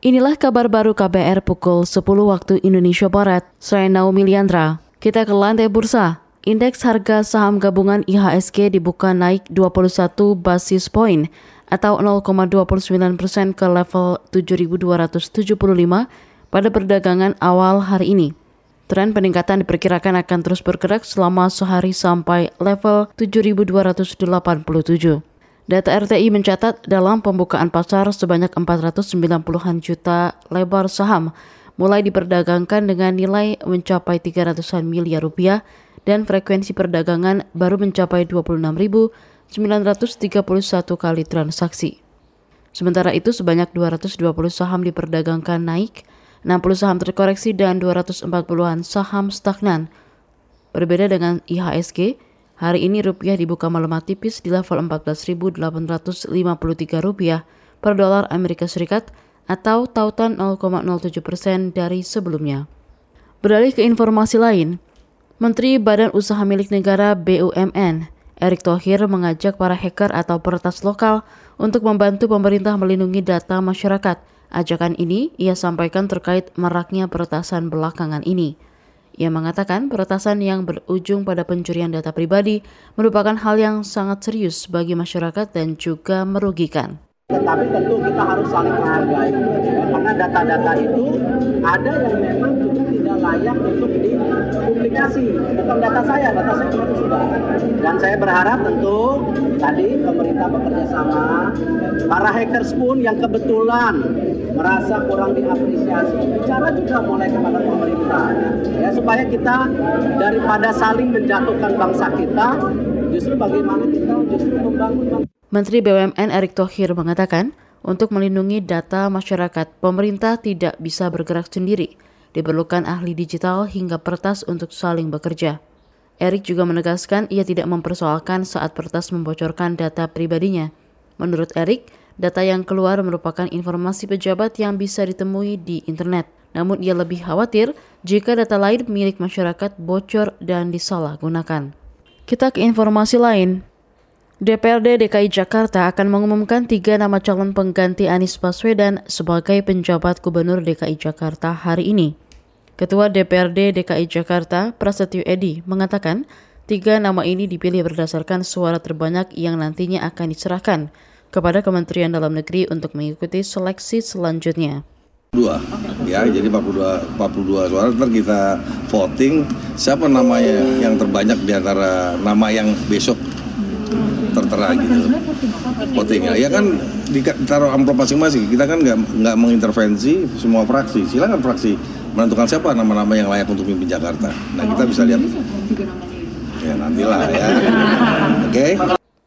Inilah kabar baru KBR pukul 10 waktu Indonesia Barat. Saya Naomi Liandra. Kita ke lantai bursa. Indeks harga saham gabungan IHSG dibuka naik 21 basis poin atau 0,29 persen ke level 7.275 pada perdagangan awal hari ini. Tren peningkatan diperkirakan akan terus bergerak selama sehari sampai level 7.287. Data RTI mencatat dalam pembukaan pasar sebanyak 490-an juta lebar saham mulai diperdagangkan dengan nilai mencapai 300-an miliar rupiah dan frekuensi perdagangan baru mencapai 26.931 kali transaksi. Sementara itu sebanyak 220 saham diperdagangkan naik, 60 saham terkoreksi dan 240-an saham stagnan. Berbeda dengan IHSG, Hari ini rupiah dibuka melemah tipis di level 14.853 rupiah per dolar Amerika Serikat atau tautan 0,07 persen dari sebelumnya. Beralih ke informasi lain, Menteri Badan Usaha Milik Negara BUMN, Erick Thohir mengajak para hacker atau peretas lokal untuk membantu pemerintah melindungi data masyarakat. Ajakan ini ia sampaikan terkait maraknya peretasan belakangan ini. Ia mengatakan peretasan yang berujung pada pencurian data pribadi merupakan hal yang sangat serius bagi masyarakat dan juga merugikan. Tetapi tentu kita harus saling menghargai data-data itu ada yang memang juga tidak layak untuk dipublikasi. Bukan data saya, data saya cuma sudah. Dan saya berharap tentu tadi pemerintah bekerja sama, para hackers pun yang kebetulan merasa kurang diapresiasi, bicara juga mulai kepada pemerintah ya supaya kita daripada saling menjatuhkan bangsa kita, justru bagaimana kita justru membangun Menteri BUMN Erick Thohir mengatakan, untuk melindungi data masyarakat, pemerintah tidak bisa bergerak sendiri. Diperlukan ahli digital hingga pertas untuk saling bekerja. Erick juga menegaskan ia tidak mempersoalkan saat pertas membocorkan data pribadinya. Menurut Erick, data yang keluar merupakan informasi pejabat yang bisa ditemui di internet. Namun ia lebih khawatir jika data lain milik masyarakat bocor dan disalahgunakan. Kita ke informasi lain. DPRD DKI Jakarta akan mengumumkan tiga nama calon pengganti Anies Baswedan sebagai penjabat Gubernur DKI Jakarta hari ini. Ketua DPRD DKI Jakarta, Prasetyo Edi, mengatakan tiga nama ini dipilih berdasarkan suara terbanyak yang nantinya akan diserahkan kepada Kementerian Dalam Negeri untuk mengikuti seleksi selanjutnya. Dua. Ya jadi 42 42 suara. Ntar kita voting siapa namanya yang terbanyak di antara nama yang besok tertera gitu. Voting ya, ya kan ditaruh amplop masing-masing. Kita kan nggak nggak mengintervensi semua fraksi. Silakan fraksi menentukan siapa nama-nama yang layak untuk mimpin Jakarta. Nah kita bisa lihat. Ya nantilah ya. Oke. Okay?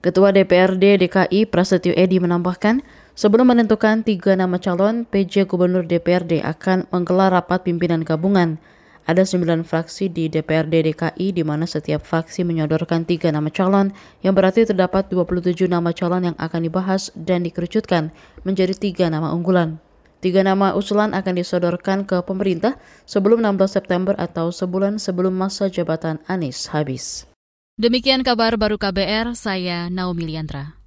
Ketua DPRD DKI Prasetyo Edi menambahkan, sebelum menentukan tiga nama calon, PJ Gubernur DPRD akan menggelar rapat pimpinan gabungan. Ada sembilan fraksi di DPRD DKI di mana setiap fraksi menyodorkan tiga nama calon, yang berarti terdapat 27 nama calon yang akan dibahas dan dikerucutkan menjadi tiga nama unggulan. Tiga nama usulan akan disodorkan ke pemerintah sebelum 16 September atau sebulan sebelum masa jabatan Anies habis. Demikian kabar baru KBR, saya Naomi Liandra.